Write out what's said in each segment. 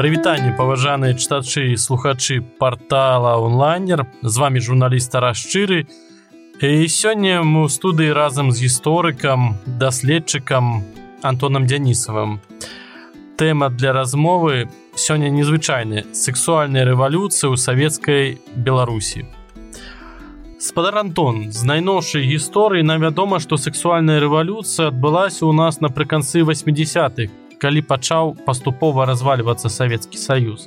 Прывітанне паважаныя чытачы і слухачы портала онлайнер з вами журналіст расшчыры і сёння мы ў студыі разам з гісторыкам даследчыкам антонам дзянісавым. Тэма для размовы сёння незвычайны сексуальная рэвалюцыя ў савецкай беларусі. Спадар антон з найноўшай гісторыі нам вядома што сексуальная рэвалюцыя адбылася ў нас напрыканцы 80-х калі пачаў паступова развальвацца савецкі саюз.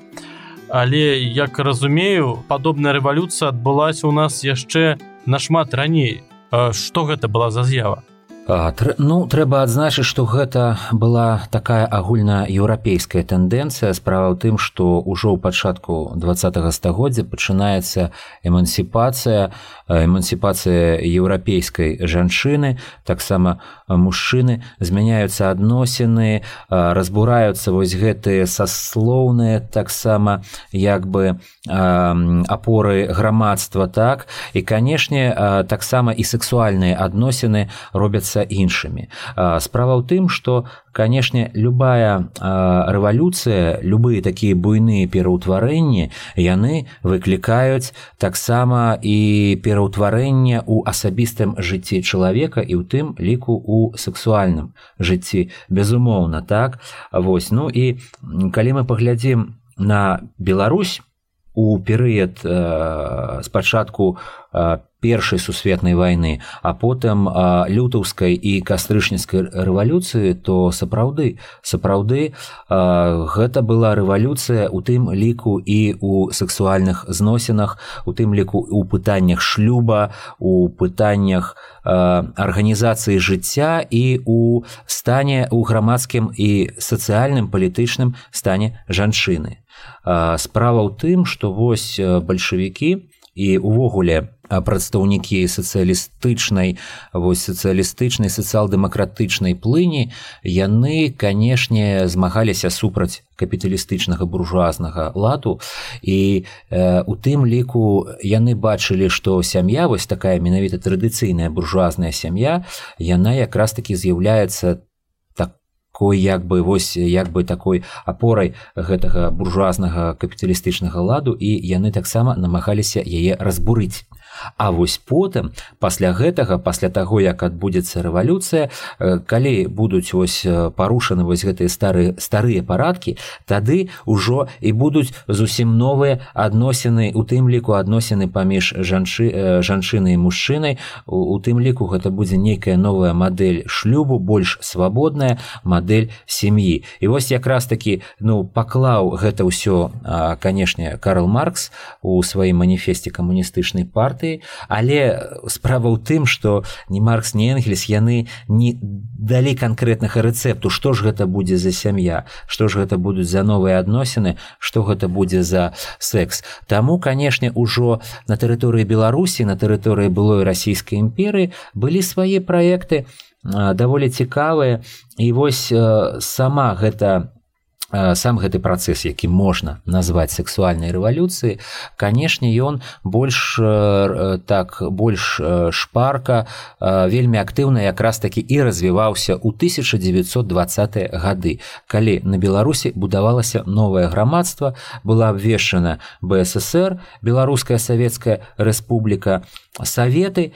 Але як разумею падобная рэвалюцыя адбылася ў нас яшчэ нашмат раней. Што гэта была за з'ява Ну трэба адзначыць, што гэта была такая агульнаеўрапейская тэндэнцыя. Справа ў тым, што ўжо ў пачатку два стагоддзя пачынаецца эмансіпацыя эмансіпацыя еўрапейскай жанчыны, таксама мужчыны змяняюцца адносіны, разбураюцца вось гэтыя саслоўныя таксама як бы апоры грамадства так. І канешне таксама і сексуальныя адносіны робяцца з'яўляцца іншымі. Справа ў тым, што канешне любая рэвалюцыя, любыя такія буйныя пераўтварэнні яны выклікаюць таксама і пераўтварэнне ў асабістым жыцці чалавека і ў тым ліку у сексуальным жыцці безумоўна так? Вось. Ну і калі мы паглядзім на Беларусь у перыяд э, спачатку э, першай сусветнай вайны а потым лютаўскай і кастрычніцкай рэвалюцыі то сапраўды сапраўды гэта была рэвалюцыя у тым ліку і у сексуальных зносінах у тым ліку у пытаннях шлюба у пытаннях арганізацыі жыцця і у стане у грамадскім і сацыяльным палітычным стане жанчыны. Справа ў тым што вось бальшавікі і увогуле прадстаўнікі сацыялістычнай вось сацыялістычнай сацыял-дэмакратычнай плыні яны канешне змагаліся супраць капіталістычнага буржуазнага ладу і э, у тым ліку яны бачылі што сям'я вось такая менавіта традыцыйная буржуазная сям'я яна якраз таки з'яўляецца такой як бы вось як бы такой апорай гэтага буржуазнага капіталістычнага ладу і яны таксама намагаліся яе разбурыць А вось потым пасля гэтага пасля таго як адбудзецца рэвалюцыя калі будуць вось парушаны вось гэтыя старыя старыя парадкі тады ўжо і будуць зусім новыя адносіны у тым ліку адносіны паміж жанчы жанчыны і мужчынай. У тым ліку гэта будзе нейкая новая мадэль шлюбу больш свабодная мадэль сям'і. І вось якраз такі ну паклаў гэта ўсё канешне Карл маркс у сваім маніфесце камуністычнай партыі партыі але справа ў тым што не маркс не энгельс яны не далі канкрэтнага рэцэпту што ж гэта будзе за сям'я што ж гэта будуць за новыя адносіны што гэта будзе за секс. Таму канешне ўжо на тэрыторыі беларусі на тэрыторыі былой расійскай імперыі былі свае праекты даволі цікавыя. І вось сама гэта сам гэты працэс які можна назваць сексуальнай рэвалюцыі канешне ён больш так больш шпарка вельмі актыўна якраз такі і развіваўся ў 1920 гады калі на беларусі будавалася новае грамадства была абвешчана бСр беларуская савецкая рэспубліка саветы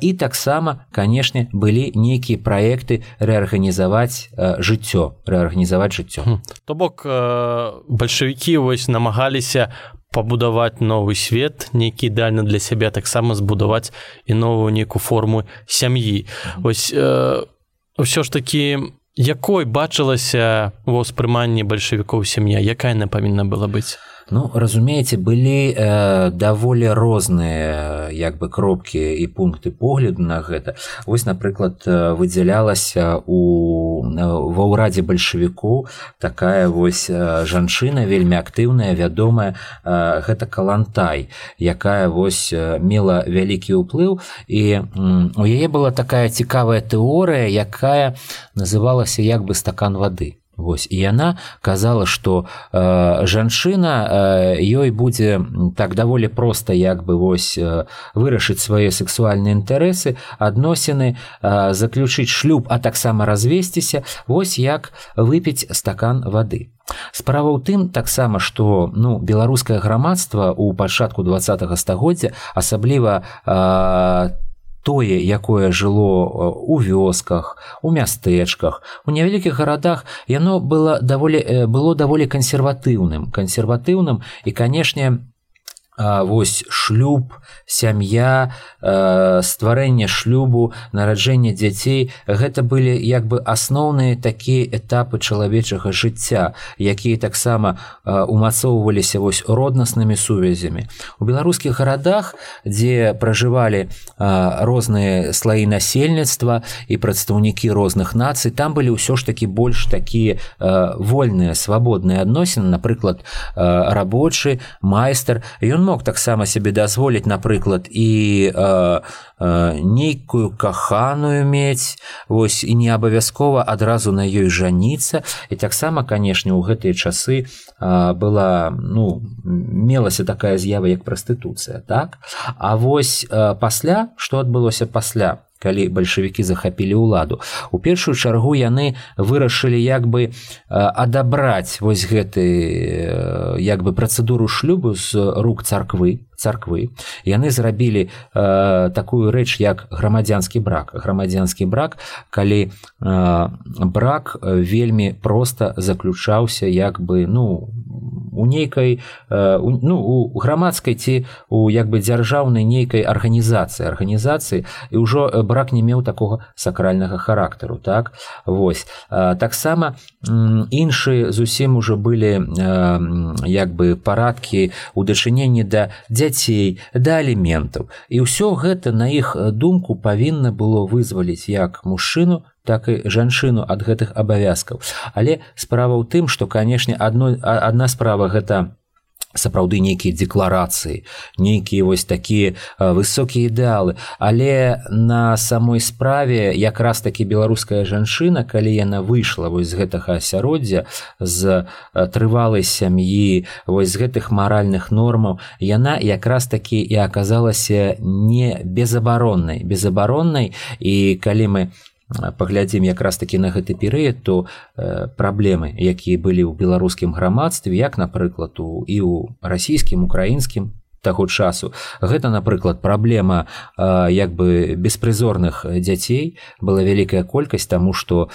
і таксама канешне былі нейкія праекты рэарганізаваць жыццё рэарганізаваць жыццё. То бок бальшавікі вось намагаліся пабудаваць новы свет нейкі ідэальна для сябе таксама збудаваць і новую нейкую форму сям'і. Ось ўсё ж такі якой бачылася ва ўспрыманні бальшавікоў сям'я? Якая яна павінна была быць Ну разумееце былі э, даволі розныя як бы кропкі і пункты погляду на гэта. Вось напрыклад выдзялялася у ва ўрадзе бальшавіку такая вось жанчына вельмі актыўная вядомая э, гэта калантай якая вось мела вялікі ўплыў. І у яе была такая цікавая тэорыя якая называлася як бы стакан вады Вось і яна казала, што э, жанчына э, ёй будзе так даволі проста як бы вось э, вырашыць свае сексуальныя інтарэсы, адносіны, э, заключыць шлюб, а таксама развесціся, вось як выпіць стакан вады. справа ў тым таксама што ну беларускае грамадства ў пачатку два стагоддзя асабліва там тое якое жыло у вёсках у мястэчках. У невялікіх гарадах яно было даволі было даволі кансерватыўным кансерватыўным і канешне вось шлюб сям'я стварэнне шлюбу нараджэнне дзяцей гэта былі як бы асноўныя такія этапы чалавечага жыцця якія таксама умацоўваліся вось роднаснымі сувязямі. У беларускіх гарадах дзе пражывалі розныя слаі насельніцтва і прадстаўнікі розных нацый там былі ўсё ж такі больш такія вольныя свабодныя адносіны напрыклад рабочы майстар. Ён мог таксама сябе дазволіць напрыклад і э, нейкую каханую мець вось і не абавязкова адразу на ёй жаніцца. І таксама канешне ў гэтыя часы э, была ну мелася такая з'ява як прастытуцыя так? А вось э, пасля што адбылося пасля калі бальшавікі захапілі ўладу у першую чаргу яны вырашылі як бы адабраць вось гэты як бы працэдуру шлюбу з рук царквы царквы. Яны зрабілі э, такую рэч як грамадзянскі брак. Грамадзянскі брак калі э, брак вельмі проста заключаўся як бы ну у нейкай э, у, ну у грамадскай ці у як бы дзяржаўнай нейкай арганізацыі арганізацыі. І ўжо брак не меў такога сакральнага характару так? Вось. Таксама іншыя зусім уже былі як бы парадкі у дачыненні да дзяцей да аліментаў. І ўсё гэта на іх думку павінна было вызваліць як мужчыну так і жанчыну ад гэтых абавязкаў. Але справа ў тым што канешне адной адна справа гэта сапраўды нейкія декларацыі нейкія вось такія высокія ідэалы. Але на самой справе якраз такі беларуская жанчына калі яна выйшла вось з гэтага асяроддзя з трывалай сям'і вось з гэтых маральных нормаў яна якраз такі і аказалася не безабароннай. Безабароннай і калі мы паглядзім якраз такі на гэты перыяд то э, праблемы якія былі ў беларускім грамадстве як напрыклад у і ў расійскім украінскім таго часу. Гэта напрыклад праблема як бы беспрызорных дзяцей. Была вялікая колькасць таму што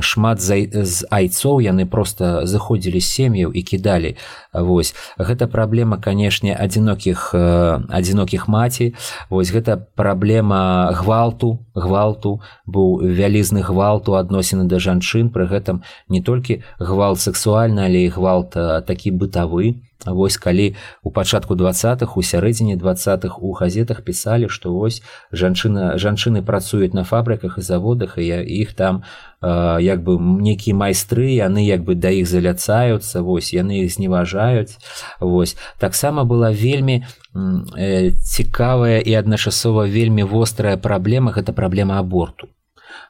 шмат з айцоў яны просто заходзілі сем'яў і кідалі. Вось. Гэта праблема канешне адзінокіх адзінокіх маці. Вось гэта праблема гвалту. Гвалту быў вялізны гвалту адносіны да жанчын. Пры гэтым не толькі гвалт сексуальна але і гвалт такі бытавы Вось калі у пачатку двадцатых у сярэдзіне двадцатых у газетах пісалі, што вось жанчына жанчыны працуюць на фабрыках і заводах і іх там э, як бы нейкія майстры яны як бы да іх заляцаюцца вось яны іх зневажаюць. Вось. Таксама была вельмі э, цікавая і адначасова вельмі вострая праблема гэта праблема аборту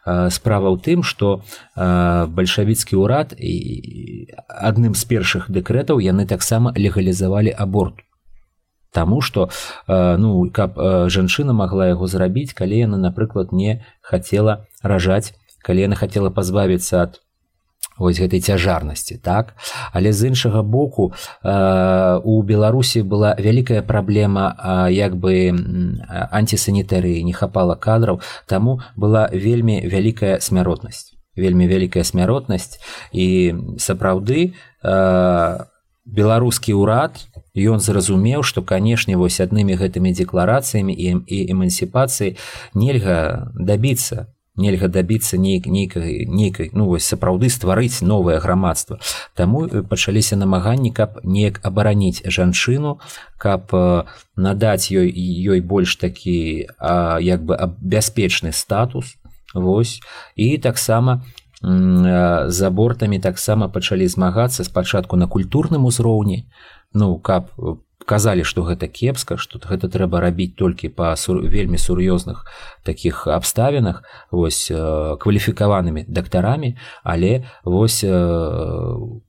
справа ў тым што бальшавіцкі ўрад і адным з першых дэкрэтаў яны таксама легалізавалі аборт. Таму што ну каб жанчына магла яго зрабіць калі яна напрыклад не хацела ражаць калі яна хацела пазбавіцца ад вось гэтай цяжарнасці так? Але з іншага боку э, у беларусі была вялікая праблема э, як бы антисанітарыі не хапала кадраў таму была вельмі вялікая смяротнасць. Вельмі вялікая смяротнасць. І сапраўды э, беларускі ўрад ён зразумеў што канешне вось аднымі гэтымі декларацыямі і, і эмансіпацыі нельга дабіцца нельга дабіцца нейк нейкай нейкай ну вось сапраўды стварыць новае грамадства. Таму э, пачаліся намаганні каб неяк абараніць жанчыну каб э, надаць ёй ёй больш такі а, як бы бяспечны статус. Вось. І таксама за бортамі таксама пачалі змагацца спачатку на культурным узроўні ну каб казалі што гэта кепска што гэта трэба рабіць толькі па сур... вельмі сур'ёзных таких абставінах вось э, кваліфікаванымі дактарамі. Але вось э,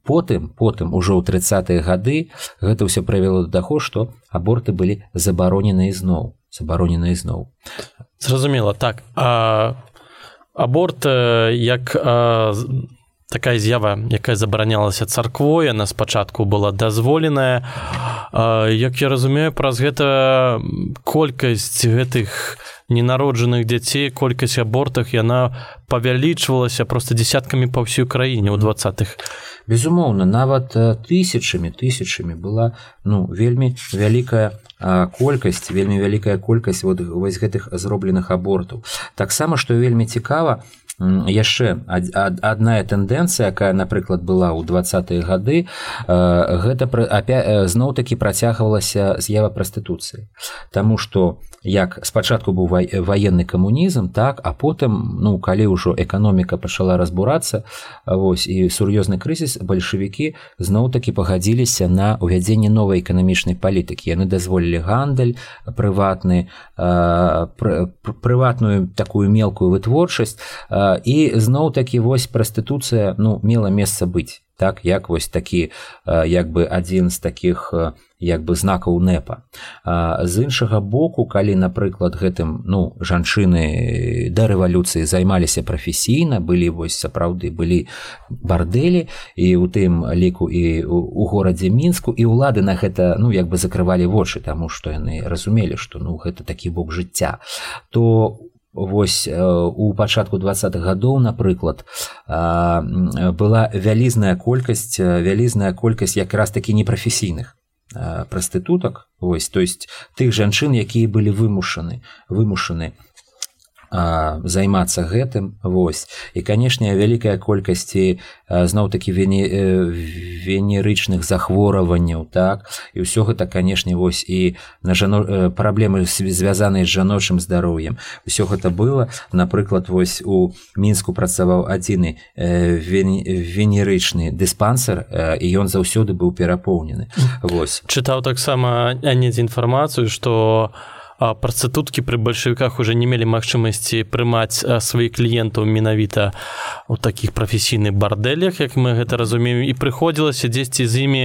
потым потым ужо ў тридцатые гады гэта ўсё правяло таго што аборты былі забаронены ізноў забаронены ізноў зразумела так. А аборт як а такая з'ява якая забаранялася царквой она спачатку была дазволеная як я разумею праз гэта колькасць гэтых ненароджаных дзяцей колькасць абортах яна павялічвалася просто десяткамі па ўсёй краіне ў двадцатых безумоўна нават тысячамі тысячамі была ну вельмі вялікая колькасць вельмі вялікая колькасць вот вось гэтых зробленых абортаў. Таксама што вельмі цікава яшчэ адная тэндэнцыя якая напрыклад была ў двадцатыя гады гэта зноў-такі працягвалася з'ява прастытуцыі. Таму што як спачатку быў ваенны камунізм так а потым ну калі ўжо эканоміка пачала разбурацца вось і сур'ёзны крызіс бальшавікі зноў-такі пагадзіліся на ўвядзенне новай эканамічнай палітыкі. Яны дазволілі гандаль прыватны прыватную такую мелкую вытворчасць і зноў-такі вось прастытуцыя ну мела месца быць так як вось такі як бы адзін з таких як бы знакаў непа з іншага боку калі напрыклад гэтым ну жанчыны да рэвалюцыі займаліся прафесійна былі вось сапраўды былі бардэлі і у тым ліку і у горадзе мінску і ўлады на гэта ну як бы закрывалі вочы таму што яны разумелі што ну гэта такі бок жыцця. То у Вось у пачатку двадцатых гадоў напрыклад была вялізная колькасць вялізная колькасць якраз такі непрафесійных прастытутак ось то есть тых жанчын якія былі вымушаны вымушаны займацца гэтым вось. І канешне вялікая колькасці зноў-такі вене венерычных захворванняў так? І ўсё гэта канешне вось і на жано праблемы звязаныя з жаночым здароўем. Усё гэта было. Напрыклад вось у мінску працаваў адзіны венерычны дыспансер і ён заўсёды быў перапоўнены. Вось. Чытаў таксама недзе інфармацыю што у працэтуткі пры бальшавіках уже не мелі магчымасці прымаць сваіх кліентаў менавіта у такіх прафесійных бардэлях як мы гэта разумеем. І прыходзілася дзесьці з імі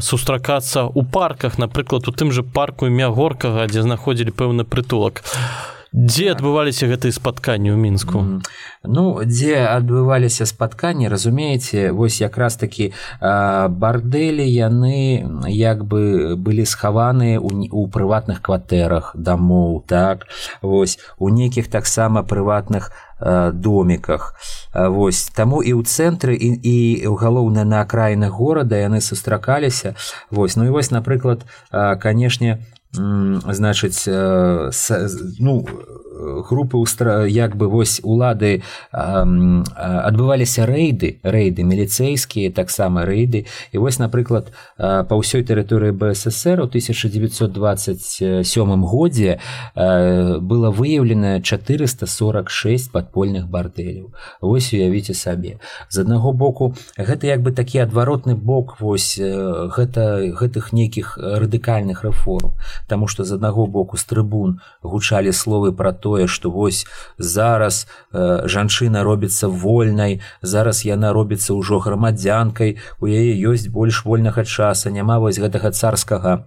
сустракацца ў парках. Напрыклад у тым же парку імя горкага дзе знаходзілі пэўны прытулак а дзе адбываліся гэтыя спатканні ў мінску ну дзе адбываліся спатканні разумееце вось якраз такі бардэлі яны як бы былі схаваны у прыватных кватэрах дамоў так? Вось у нейкіх таксама прыватных доміках вось таму і ў цэнтры і, і галоўна на акраінах горада яны сустракаліся. Вось ну і вось напрыклад канешне значыць ну групы устра як бы вось улады адбываліся рэйды рэйды міліцэйскія таксама рэйды і вось напрыклад па ўсёй тэрыторыі бСр у 1927 годзе было выяўлена 446 падпольных бардэляў вось уявіце сабе. З аднаго боку гэта як бы такі адваротны бок вось гэта гэтых нейкіх радыкальных рэформ. Таму што з аднаго боку з трыбун гучалі словы пра тое што вось зараз э, жанчына робіцца вольнай зараз яна робіцца ўжо грамадзянкай у яе ёсць больш вольнага часа няма вось гэтага царскага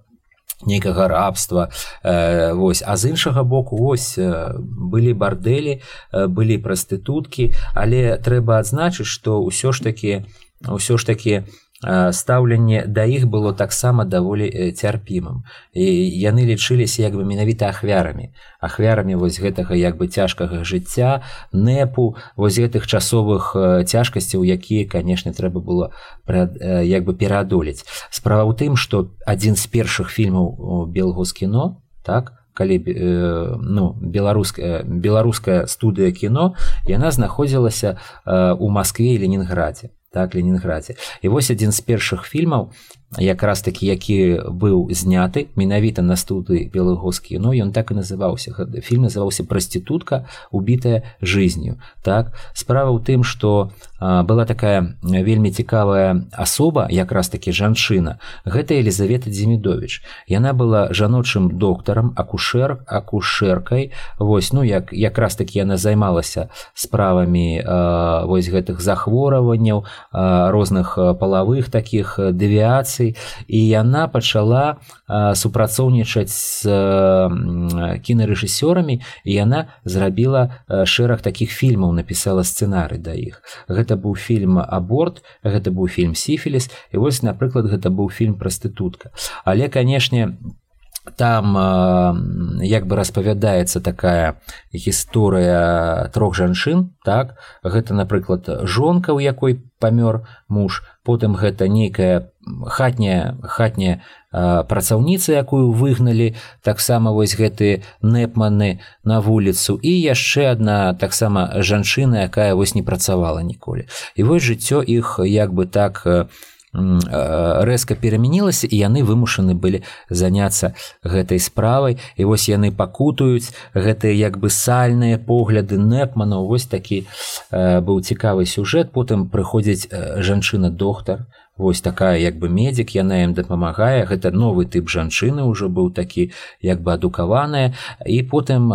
нейкага рабства э, вось. А з іншага боку ось э, былі бардэлі э, былі прастытуткі але трэба адзначыць што ўсё ж такі ўсё ж такі у стаўленне да іх было таксама даволі цярпімым. І яны лічыліся як бы менавіта ахвярамі. Ахвярамі вось гэтага як бы цяжкага жыцця непу вось гэтых часовых цяжкасцяў якія канешне трэба было як бы пераадолець. Справа ў тым што адзін з першых фільмаў белгос кіно так калі ну беларуская беларуская студыя кіно яна знаходзілася у Маскве і ленінграде так ленінградзе і вось адзін з першых фільмаў якраз такі які быў зняты менавіта на студы белагоскі но ён так і называўся фільм называўся праститутка убітая жизнью так справа ў тым что была такая вельмі цікавая асоба якраз такі жанчына гэта елизавета дземідович яна была жаночым доктарам акушер акушеркай вось ну як якраз таки яна займалася справамі вось гэтых захворванняў розных палавых таких дэвіацый эміграцыі і яна пачала супрацоўнічаць з кінарэжысёрамі і яна зрабіла шэраг такіх фільмаў напісала сцэнары да іх. Гэта быў фільм аборт гэта быў фільм сіфіліс і вось напрыклад гэта быў фільм прастытутка але канешне там як бы распавядаецца такая гісторыя трох жанчын так? Гэта напрыклад жонка у якой памёр муж потым гэта нейкая хатняя хатняя працаўніца якую выгналі таксама вось гэтыя нэпманы на вуліцу. І яшчэ одна таксама жанчына якая вось не працавала ніколі. І вось жыццё іх як бы так рэзка перамянілася і яны вымушаны былі заняцца гэтай справай. І вось яны пакутаюць гэтыя як бы сальныя погляды нэпмана вось такі быў цікавы сюжэт. Потым прыходзіць жанчына доктар Вось такая як бы медзік яна ім дапамагае. Гэта новы тып жанчыны ўжо быў такі як бы адукаваная. І потым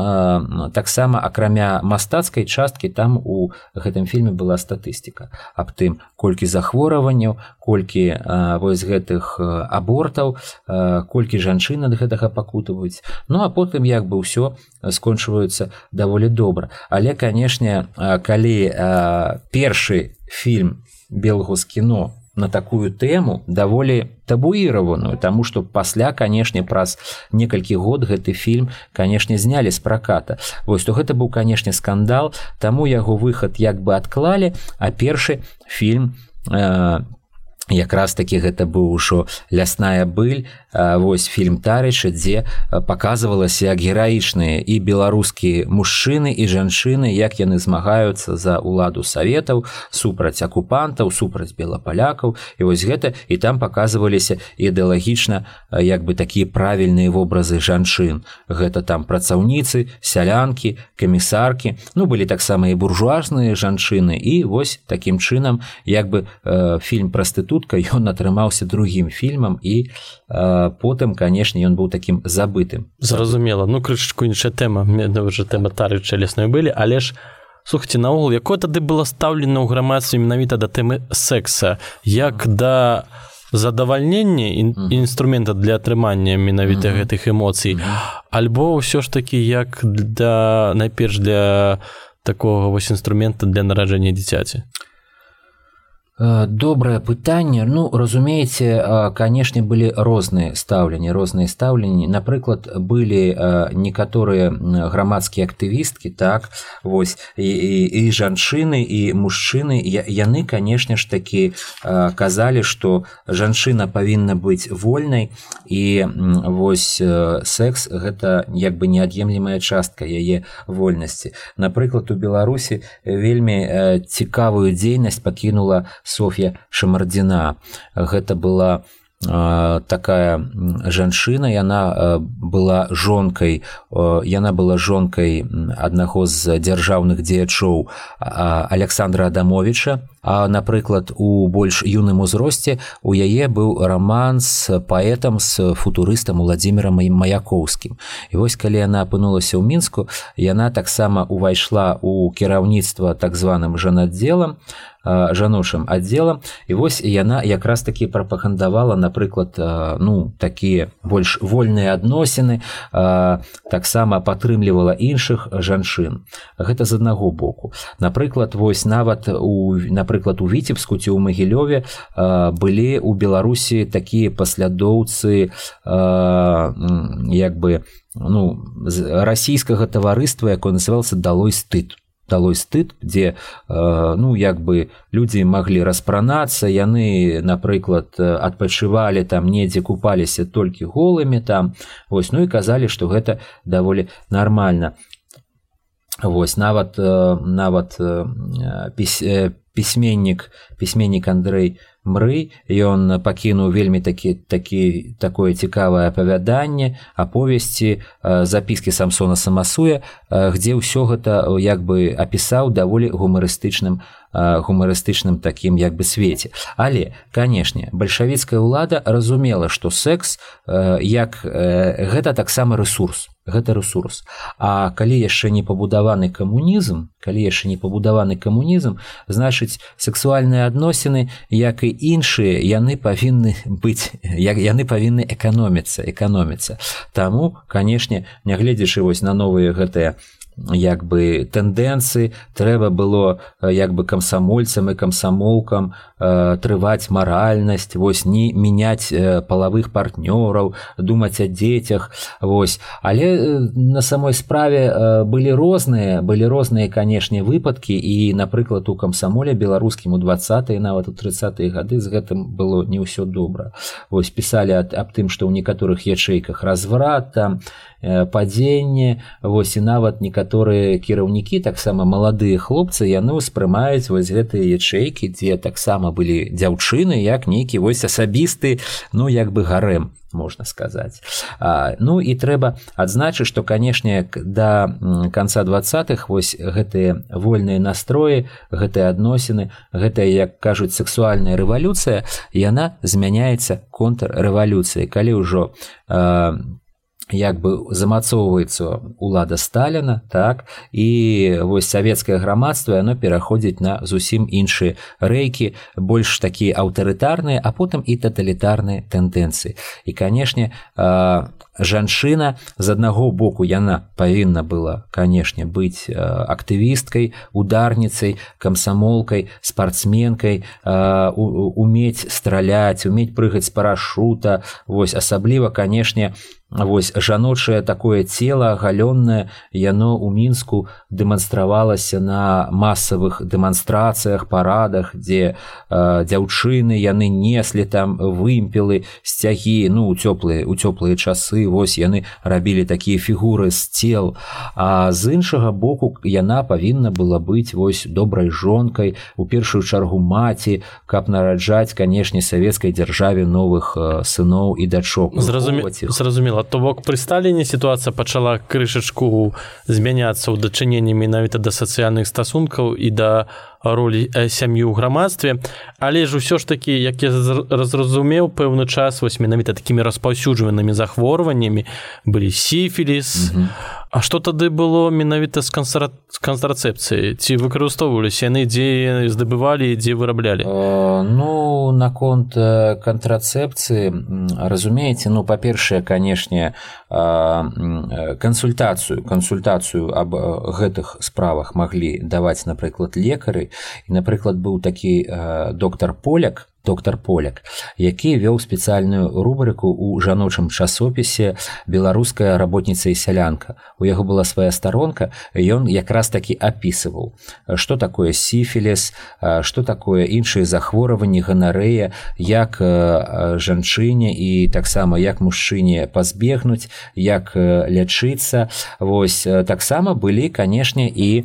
таксама акрамя мастацкай часткі там у гэтым фільме была статыстыка аб тым колькі захворванняў колькі а, вось гэтых абортаў а, колькі жанчын ад гэтага пакутаваюць ну а потым як бы ўсё скончваюцца даволі добра. Але канешне калі а, першы фільм белгус кіно на такую тэму даволі табуіраваную таму што пасля канешне праз некалькі год гэты фільм канешне знялі з праката. Вось то гэта быў канешне скандал таму яго выхад як бы адклалі а першы фільм э, якраз такі гэта быў ужо лясная быль вось фільм тарыча дзе паказвалася як гераічныя і беларускія мужчыны і жанчыны як яны змагаюцца за ўладу саветаў супраць акупантаў супраць белапалякаў. І вось гэта і там паказваліся ідэалагічна як бы такія правільныя вобразы жанчын. Гэта там працаўніцы сялянкі камісаркі. Ну былі таксама і буржуазныя жанчыны. І вось такім чынам як бы э, фільм прастыту прастытутка ён атрымаўся другім фільмам і э, потым канешне ён быў такім забытым. Зразумела. Ну крышачку іншая тэма. Уже тэма тары чалесной былі. Але ж слухайте наогул якое тады было стаўлена ў грамадстве менавіта да тэмы секса? Як да задавальнення інструмента для атрымання менавіта mm -hmm. гэтых эмоцый? Mm -hmm. альбо ўсё ж такі як да найперш для такого вось інструмента для нараджэння дзіцяці добрае пытанне ну разумееце канешне былі розныя стаўленні розныя стаўленні напрыклад былі некаторыя грамадскія актывісткі так вось і, і, і жанчыны і мужчыны яны канешне ж такі казалі што жанчына павінна быць вольнай і вось секс гэта як бы неад'емлемая частка яе вольнасці. Напрыклад у беларусі вельмі цікавую дзейнасць пакінула Софья Шамардзіна. Гэта была такая жанчына яна была жонкай яна была жонкай аднаго з дзяржаўных дзеячоў александра адамовича а напрыклад у больш юным узросце у яе быў раман з паэтам з футурыстам владимиром маяковскім і вось калі яна апынулася ў мінску яна таксама увайшла у кіраўніцтва так званым жанаддзелам жаночым аддзелам і вось яна якраз такі прапагандавала напрыклад ну такія больш вольныя адносіны таксама падтрымлівала іншых жанчын гэта з аднаго боку. Напрыклад вось нават у напрыклад у віцебску ці ў магілёве былі у беларусі такія паслядоўцы як бы ну расійскага таварыства якое называлася далой стыд далой стыд дзе э, ну як бы людзі маглі распранацца яны напрыклад адпачывалі там недзе купаліся толькі голымі там вось ну і казалі што гэта даволі нармальна. Вось нават э, нават э, пісьменнік пісьменнік Андрэй мры ён пакінуў вельмі такі такі такое цікавае апавяданне аповесці запіскі самсона самасуя где ўсё гэта як бы апісаў даволі гумарыстычным гумарыстычным такім як бы свеце. Але канешне бальшавіцкая ўлада разумела што секс як гэта таксама ресурс гэта ресурс А калі яшчэ не пабудаваны камунізм калі яшчэ не пабудаваны камунізм значыць сексуальныя адносіны як і іншыя яны павінны быць як яны павінны эканоміцца эканоміцца. Таму канешне нягледзячы вось на новыя гэтыя як бы тэндэнцыі трэба было як бы камсамольцам і камсамолкам э, трываць маральнасць вось не мяняць э, палавых партнёраў думаць о дзецях вось. Але э, на самой справе э, былі розныя былі розныя канешне выпадкі. І напрыклад у камсамоле беларускім у двадцатые нават у тридцатые гады з гэтым было не ўсё добра. Вось пісалі аб, тым што ў некаторых ячэйках разврат там э, падзенне вось і нават некаторыя кіраўнікі таксама маладыя хлопцы яны ўспрымаюць вось гэтыя ячэйкі дзе таксама былі дзяўчыны як нейкі вось асабісты ну як бы гарэм можна сказаць. А, ну і трэба адзначыць што канешне да конца двадцатых вось гэтыя вольныя настроі гэтыя адносіны гэтая як кажуць сексуальная рэвалюцыя яна змяняецца контррэвалюцыі калі ўжо а, як бы замацоўваецца ўлада сталіна так і вось савецкае грамадства яно пераходзіць на зусім іншыя рэйкі больш такія аўтарытарныя а потым і таталітарныя тэндэнцыі. І канешне жанчына з аднаго боку яна павінна была канешне быць актывісткай ударніцай камсамолкай спартсменкай умець страляць умець прыгаць з парашута. Вось асабліва канешне Вось жаночае такое цело галённае яно ў мінску дэманстравалася на масавых дэманстрацыях парадах дзе э, дзяўчыны яны неслі там вымпелы сцягі ну у цёплыя у цёплыя часы вось яны рабілі такія фігуры з цел. А з іншага боку яна павінна была быць вось добрай жонкай у першую чаргу маці каб нараджаць канешне савецкай дзяржаве новых э, сыноў і дачок зразумець зразумела то бок пры сталіне сітуацыя пачала крышачку змяняцца ў дачыненні менавіта да сацыяльных стасункаў і да ролі э, сям'і ў грамадстве. Але ж усё ж такі як я разразумеў пэўны час вось менавіта такімі распаўсюджванымі захворваннямі былі сіфіліс. -hmm. А што тады было менавіта з кантрацэпцыі ці выкарыстоўваліся яны дзе здабывалі дзе выраблялі? Э, ну наконт э, кантрацэпцыі разумееце ну па-першае канешне кансультацыю кансультацыю аб гэтых справах маглі даваць напрыклад лекары і напрыклад быў такі доктар поляк доктор поляк які вёў спецыяльную рубрыку ў жаночым часопісе беларуская работніца і сялянка у яго была свая старонка ён якраз такі апісываў что такое сіфілес что такое іншыя захворванні ганарэя як жанчыне і таксама як мужчыне пазбегнуць як лячыцца. Вось таксама былі канешне і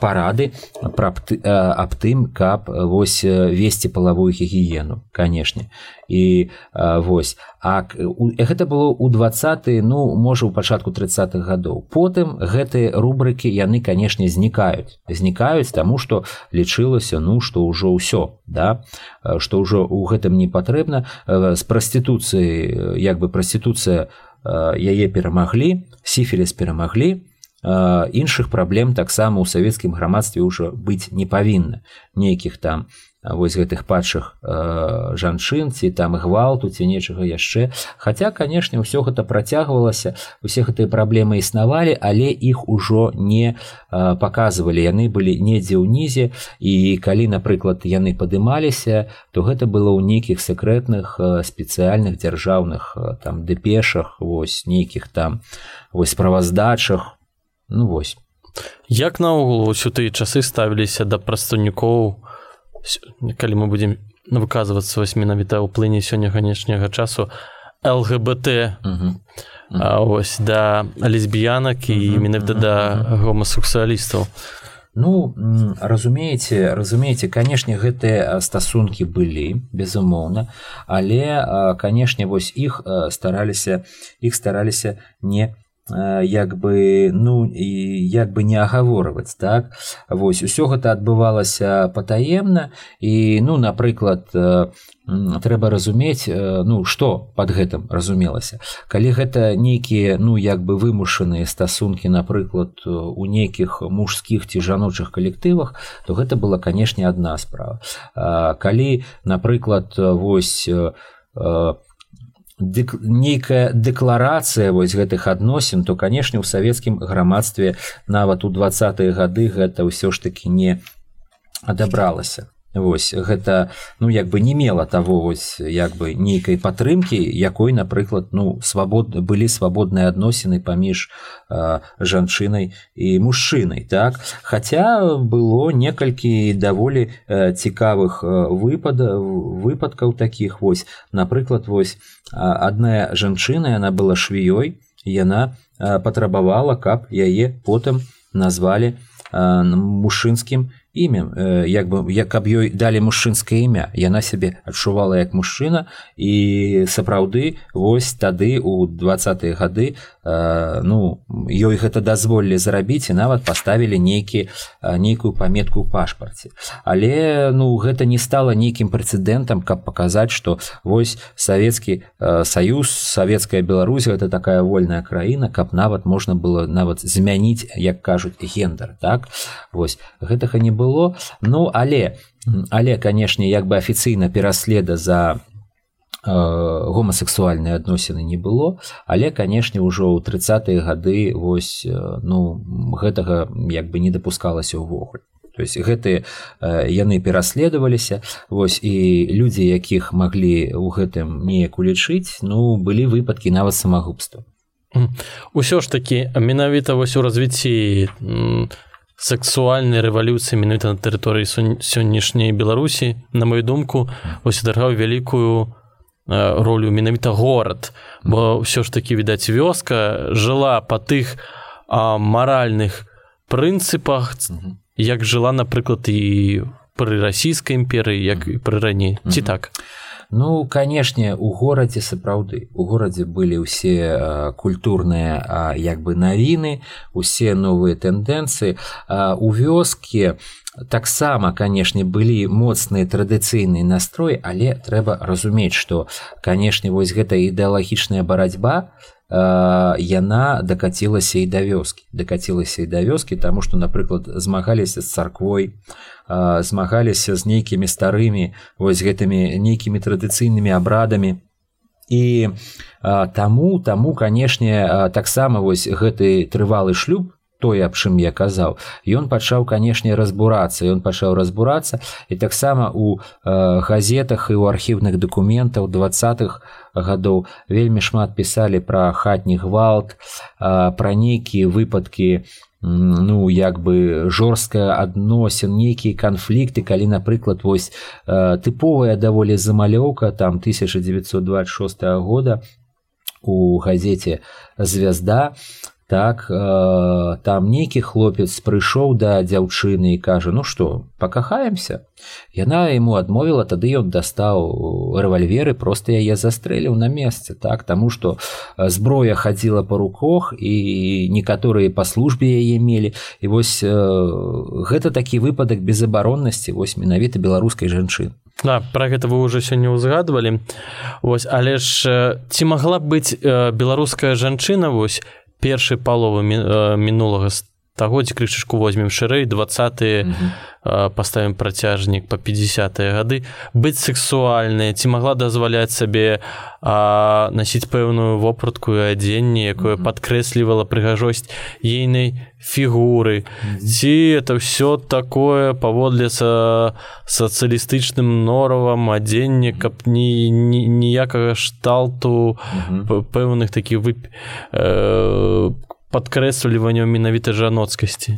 парады пра аб тым каб вось весці палавую гігіену канешне і вось. А гэта было ў двадцаты ну можа ў пачатку тридцатых гадоў. Потым гэтыя рубрыкі яны канешне знікаюць. Знікаюць таму што лічылася ну што ўжо ўсё да? Што ўжо ў гэтым не патрэбна. З прастытуцыі як бы прастытуцыя яе перамаглі сіфіліс перамаглі іншых праблем таксама ў савецкім грамадстве ўжо быць не павінна. Нейкіх там вось гэтых падшых жанчын ці там гвалту ці нечага яшчэ. Хаця канешне ўсё гэта працягвалася усе гэтыя праблемы існавалі але іх ужо не паказвалі. Яны былі недзе ўнізе і калі напрыклад яны падымаліся то гэта было ў нейкіх сакрэтных спецыяльных дзяржаўных там дэпешах вось нейкіх там вось справаздачах ну вось. Як наогул ўсё тыя часы ставіліся да прадстаўнікоў калі мы будзем выказвацца вось менавіта ў плыні сёння ганечняга часу лгбт ось да лесбіянак і менавіта да гомасексуалістаў. Ну разумееце разумееце канешне гэтыя стасункі былі безумоўна але канешне вось іх стараліся іх стараліся не як бы ну і як бы не агаворваць так? Вось усё гэта адбывалася патаемна. І ну напрыклад трэба разумець ну што под гэтым разумелася. Калі гэта нейкія ну як бы вымушаныя стасункі напрыклад у нейкіх мужскіх ці жаночых калектывах то гэта была канешне адна справа. Калі напрыклад вось у Дек, нейкая дэкларацыя вось гэтых адносін то канешне ў савецкім грамадстве нават у двадцатыя гады гэта ўсё ж таки не адабралася Вось гэта ну як бы не мела того вось як бы нейкай падтрымкі якой напрыклад ну свабод былі свабодныя адносіны паміж э, жанчынай і мужчынай так? Хаця было некалькі даволі э, цікавых выпад выпадкаў таких вось. Напрыклад вось адная жанчына яна была швіёй яна патрабавала каб яе потым назвалі мужчынскім імем як бы як каб ёй далі мужчынскае імя. Яна сябе адчувала як мужчына і сапраўды вось тады у двадцатыя гады ну ёй гэта дазволілі зарабіць і нават паставілі нейкі нейкую паметку ў пашпарце. Але ну гэта не стала нейкім прэцэдэнтам каб паказаць што вось савецкі саюз савецкая Беларусь гэта такая вольная краіна каб нават можна было нават змяніць як кажуць гендер так? Вось гэтага не было было. Ну але але канешне як бы афіцыйна пераследа за э, гомасексуальныя адносіны не было. Але канешне ўжо ў тридцатые гады вось э, ну гэтага як бы не дапускалася ўвогуле. То есть гэтыя э, яны пераследаваліся вось і людзі якіх маглі ў гэтым неяк улічыць ну былі выпадкі нават самагубства. Усё ж такі менавіта вось у развіцці сексуальнай рэвалюцыі менавіта на тэрыторыі сённяшняй беларусі на мою думку ось адаргаў вялікую ролю менавіта горад бо ўсё ж такі відаць вёска жыла па тых а, маральных прынцыпах як жыла напрыклад і пры расійскай імперыі як і пры раней ці так Ну канешне у горадзе сапраўды. У горадзе былі ўсе культурныя як бы навіны усе новыя тэндэнцыі у вёскі таксама канешне былі моцныя традыцыйныя настрой але трэба разумець што канешне вось гэта ідэалагічная барацьба яна дакацілася і да вёскі. Дакацілася і да вёскі таму што напрыклад змагаліся з царквой змагаліся з нейкімі старымі вось гэтымі нейкімі традыцыйнымі абрадамі. І а, таму таму канешне таксама вось гэты трывалы шлюб тое аб чым я казаў ён пачаў канешне разбурацца. Ён пачаў разбурацца і таксама у э, газетах і ў архіўных дакументаў двадцатых гадоў вельмі шмат пісалі пра хатні гвалт э, пра нейкія выпадкі ну як бы жорстка адносін нейкія канфлікты калі напрыклад вось э, тыповая даволі замалёўка там 1926 года у газете звязда так э, там нейкі хлопец прыйшоў да дзяўчыны і кажа ну што пакахаемся яна ему адмовіла тады ён дастаў рэвальверы просто яе застрэліў на месцы так таму што зброя хадзіла па руках і некаторыя па службе яе мелі і вось э, гэта такі выпадак безабароннасці вось менавіта беларускай жанчыны Да, пра гэта вы ўжо сёння ўзгадвалі але ж ці магла быць беларуская жанчына вось першай паловы мінулага стагоддзя крышачку возьмем шырэй 20 паставім працяжнік па 50 гады. Быць сексуальнай ці магла дазваляць сабе насіць пэўную вопратку і адзенне якое падкрэслівала прыгажосць ейнай фігуры. Ці это ўсё такое паводле са сацыялістычным норавам адзенне каб ні ніякага шталту пэўных такіх вы э, падкрэсліванняў менавіта жаноцкасці.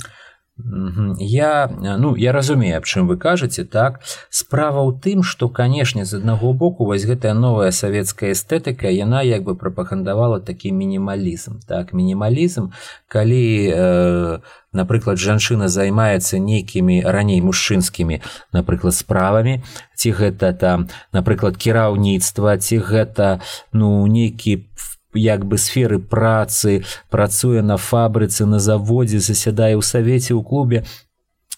Я ну я разумею аб чым вы кажаце так? Справа ў тым што канешне з аднаго боку вось гэтая новая савецкая эстэтыка яна як бы прапагандавала такі мінімалізм так? Мінімалізм калі э, напрыклад жанчына займаецца нейкімі раней мужчынскімі напрыклад справамі ці гэта там напрыклад кіраўніцтва ці гэта ну нейкі як бы сферы працы працуе на фабрыцы на заводзе засядае ў савеце ў клубе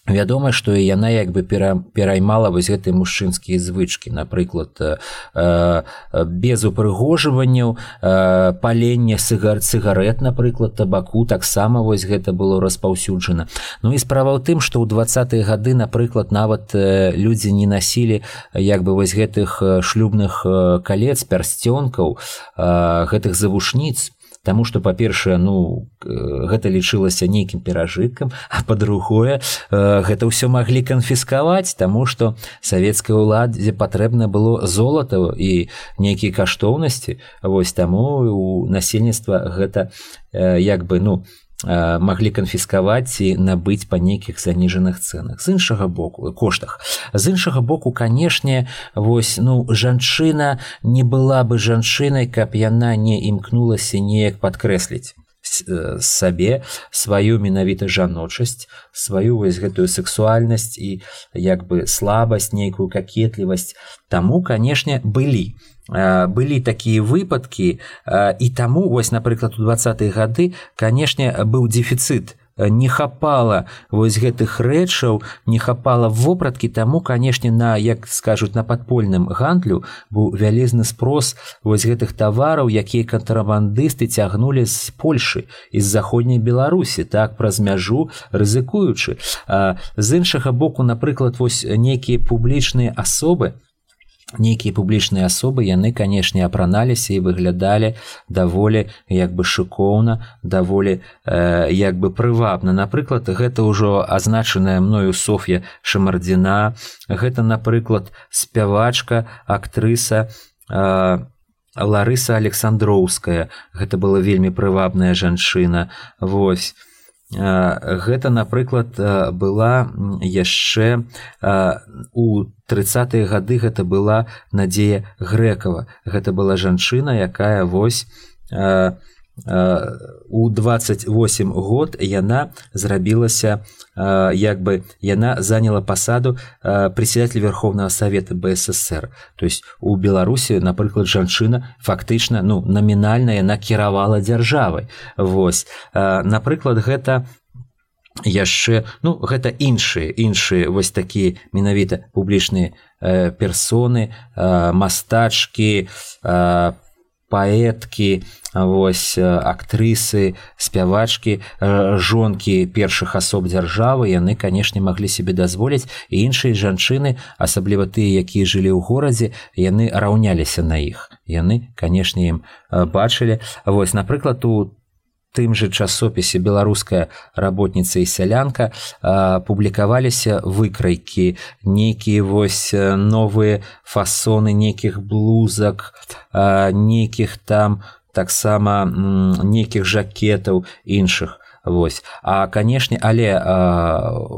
вядома што яна як бы пера, пераймала вось гэтай мужчынскія звычкі напрыклад э, э, без упрыгожванняў э, палення сыгар цыгарет напрыклад табаку таксама вось гэта было распаўсюджана. Ну і справа ў тым што ў двадцатые гады напрыклад нават э, людзі не насілі як бы вось гэтых шлюбных калец пярсцёнкаў э, гэтых завушніц Таму што па-першае ну гэта лічылася нейкім перажыткам а па-другое гэта ўсё маглі канфіскаваць таму што савецкай уладзе патрэбна было золата і нейкія каштоўнасці. Вось таму у насельніцтва гэта як бы ну маглі канфіскаваць і набыць па нейкіх заніжаных цэнах. З іншага боку коштах. З іншага боку канешне вось ну жанчына не была бы жанчынай каб яна не імкнулася неяк падкрэсліць сабе сваю менавіта жаночасць сваю вось гэтую сексуальнасць і як бы слабасць нейкую какетлівасць таму канешне былі былі такія выпадкі і таму вось напрыклад у двадцатые гады канешне быў дефіцыт не хапала вось гэтых рэчаў не хапала вопраткі. Таму канешне на як скажуць на падпольным гандлю быў вялізны спрос вось гэтых тавараў якія кантрабандысты цягнулі з польльшы з заходняй беларусі так праз мяжу рызыкуючы. З іншага боку напрыклад вось нейкія публічныя асобы нейкія публічныя асобы яны канешне апраналіся і выглядалі даволі як бы шыкоўна даволі э, як бы прывабна. Напрыклад гэта ўжо азначаная мною Соф'я шамардзіна гэта напрыклад спявачка актрыса э, Ларыса александроўская. Гэта была вельмі прывабная жанчына. Восьось гэта напрыклад была яшчэ у тридцатые гады гэта была надзея грэкава. Гэта была жанчына якая вось у 28 год яна зрабілася як бы яна заняла пасаду председателя верховного совета бСр то есть у беларусі напрыклад жанчына фактычна ну намінальна яна кіравала дзяржавай. Вось. Напрыклад гэта яшчэ ну гэта іншыя іншыя вось такія менавіта публічныя персоны мастачкі э, паэткі вось актрысы спявачкі жонкі першых асоб дзяржавы. Яны канешне маглі себе дазволіць. І іншыя жанчыны асабліва тыя якія жылі ў горадзе яны раўняліся на іх. Яны канешне ім бачылі. Вось напрыклад у тым же часопісе беларуская работніца і сялянка публікаваліся выкрайкі нейкія вось новыя фасоны нейкіх блузак нейкіх там таксама нейкіх жакетаў іншых Вось. А канешне, але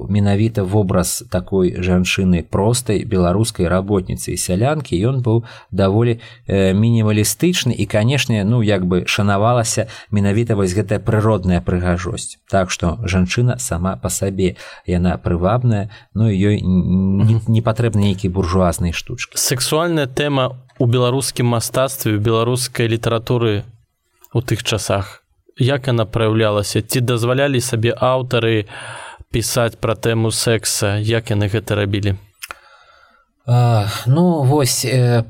менавіта вобраз такой жанчыны простай беларускай работніцы і сялянкі ён быў даволі э, мінімалістычны і канешне ну як бы шанавалася менавіта вось гэтая прыродная прыгажосць. Так што жанчына сама па сабе яна прывабная, ну ёй не, не патрэбны нейкі буржуазнай штучкі. Сексуальная тэма у беларускім мастацтве беларускай літаратуры у тых часах як яна праяўлялася ці дазвалялі сабе аўтары пісаць пра тэму секса як яны гэта рабілі? А, ну вось э,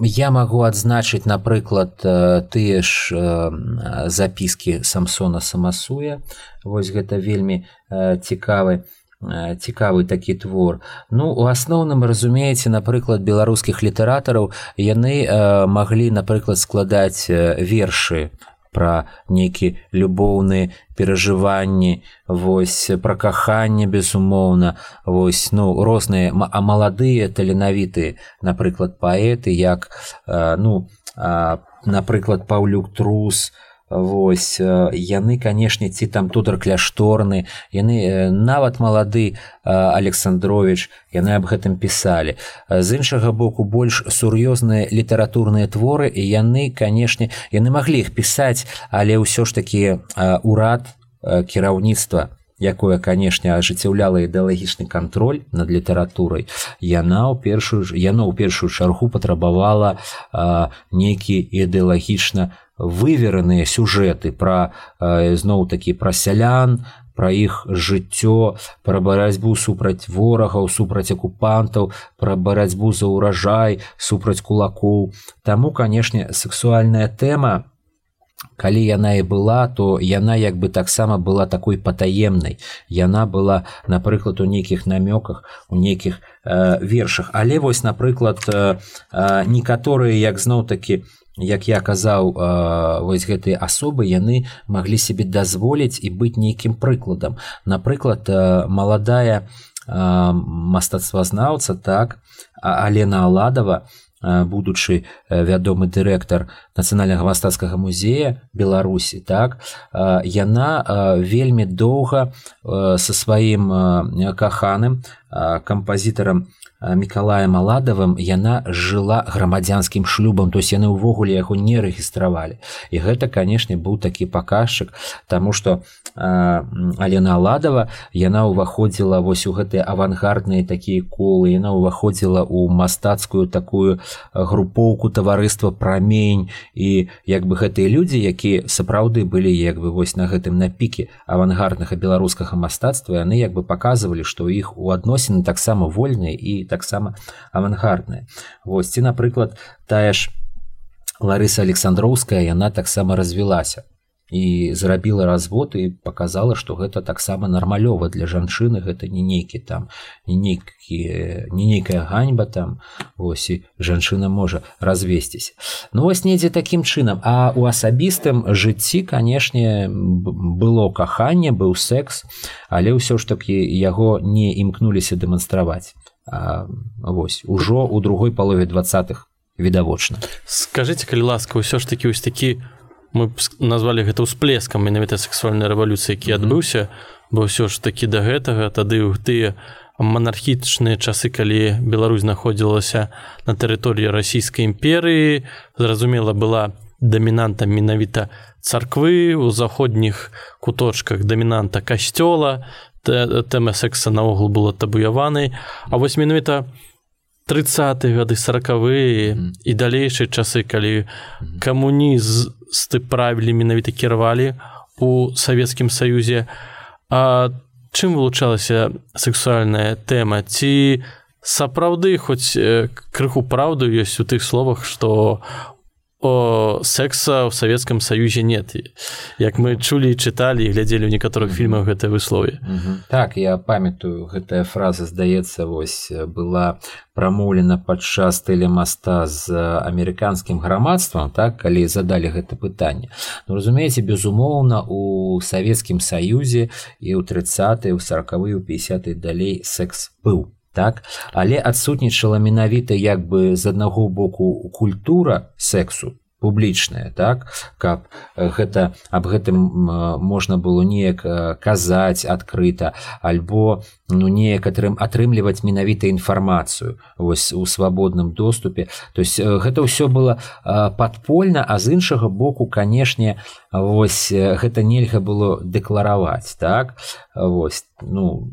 я магу адзначыць напрыклад э, тыя ж э, запіскі самсона самасуя. Вось гэта вельмі э, цікавы э, цікавы такі твор. Ну у асноўным разумееце напрыклад беларускіх літаратараў яны э, маглі напрыклад складаць э, вершы пра нейкі любоўныя перажыванні вось пра каханне безумоўна вось ну розныя а маладыя таленавітыя напрыклад паэты як ну напрыклад паўлюк трус Вось яны канешне ці там тудар кляшторны яны нават малады александрович яны аб гэтым пісалі. З іншага боку больш сур'ёзныя літаратурныя творы і яны канешне яны маглі іх пісаць але ўсё ж такі урад кіраўніцтва якое канешне ажыццяўляла ідэалагічны кантроль над літаратурай яна ў першую яно ў першую чаргу патрабавала нейкі ідэалагічна вывераныя сюжэты пра зноў такі пра сялян пра іх жыццё пра барацьбу супраць ворагаў супраць акупантаў пра барацьбу за ўражай супраць кулакоў таму канешне сексуальная тэма калі яна і была то яна як бы таксама была такой патаемнай яна была напрыклад у нейкіх намёках у нейкіх э, вершах. Але вось напрыклад э, э, некаторыя як зноў такі як я казаў вось гэтыя асобы яны маглі сябе дазволіць і быць нейкім прыкладам. Напрыклад маладая мастацтвазнаўца так алена аладова будучы вядомы дырэктар нацыянальнага мастацкага музея беларусі так яна вельмі доўга са сваім каханым кампазітарам мікалаем аладавым яна жыла грамадзянскім шлюбам то есть яны ўвогуле яго не рэгістравалі. І гэта канешне быў такі паказчык тому что алена аладова яна ўваходзіла вось у гэтыя авангардныя такія колы яна ўваходзіла ў мастацкую такую групоўку таварыства прамень і як бы гэтыя людзі якія сапраўды былі як бы вось на гэтым на піке авангарднага беларускага мастацтва яны як бы паказвалі што іх у адносіны таксама вольныя і таксама авангардная. Вось ці напрыклад тая ж ларыса александроўская яна таксама развілася і зрабіла развод і показала что гэта таксама нармалёва для жанчыны гэта не нейкі там не нейкі не нейкая ганьба там. Ось і жанчына можа развесціся. Ну вось недзе такім чынам. А у асабістым жыцці канешне было каханне быў секс але ўсё ж таки яго не імкнуліся дэманстраваць вось ужо у другой палове двадцатых відавочна. Скажите калі ласка ўсё ж таки вось такі мы назвалі гэта ўсплескам менавіта сексуальнай рэвалюцыі які адбыўся бо ўсё ж такі да гэтага тады ў тыя манархічныя часы калі Беларусь знаходзілася на тэрыторыі расійскай імперыі зразумела была дамінантам менавіта царквы у заходніх куточках дамінанта касцёла тэма секса наогул была табуяванай А вось менавіта у 30 гады сороквыя mm і далейшыя часы калі камунізты правілі менавіта кіравалі у савецкім саюзе. А чым вылучалася сексуальная тэма? Ці сапраўды хоць крыху праўду ёсць у тых словах што о секса ў савецкам саюзе нет. Як мы чулі чыталі і глядзелі ў некаторых фільмах гэтае выслове. Так я памятаю гэтая фраза здаецца вось была прамоўлена падчас тэлемаста з амерыканскім грамадствам так калі задалі гэта пытанне. Ну, разумееце безумоўна у савецкім саюзе і ў 30 у сороквы у 50 далей секс быў так? Але адсутнічала менавіта як бы з аднаго боку культура сексу публічная так? Каб гэта аб гэтым можна было неяк казаць адкрыта альбо ну неяк атрым атрымліваць менавіта інфармацыю вось у свабодным доступе. То есть гэта ўсё было падпольна а з іншага боку канешне вось гэта нельга было дэклараваць так? Вось ну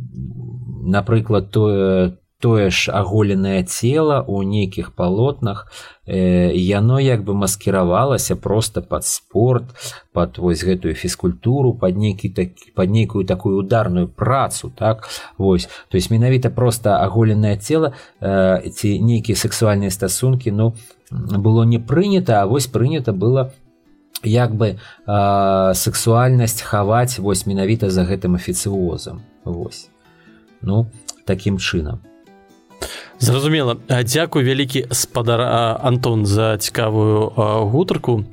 напрыклад тое тое ж аголенае цела ў нейкіх палотнах э, яно як бы маскіравалася просто под спорт под вось гэтую фізкультуру под нейкі так под нейкую такую ударную працу так? Вось. То есть менавіта просто аголенае цела э, ці нейкія сексуальныя стасункі ну было не прынята а вось прынята было як бы э, сексуальнасць хаваць вось менавіта за гэтым афіцыозам. Вось. Ну таким чынам зразумела. Дзякуй вялікі спадар Антон за цікавую гутарку.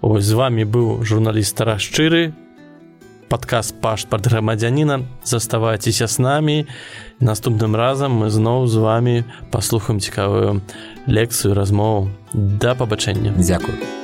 Ось з вами быў журналіст расшчыры падказ пашпарт грамадзяніна заставайцеся с намі. Наступным разам мы зноў з вами паслухаем цікавую лекцыю размову. Да пабачэння. Дзякую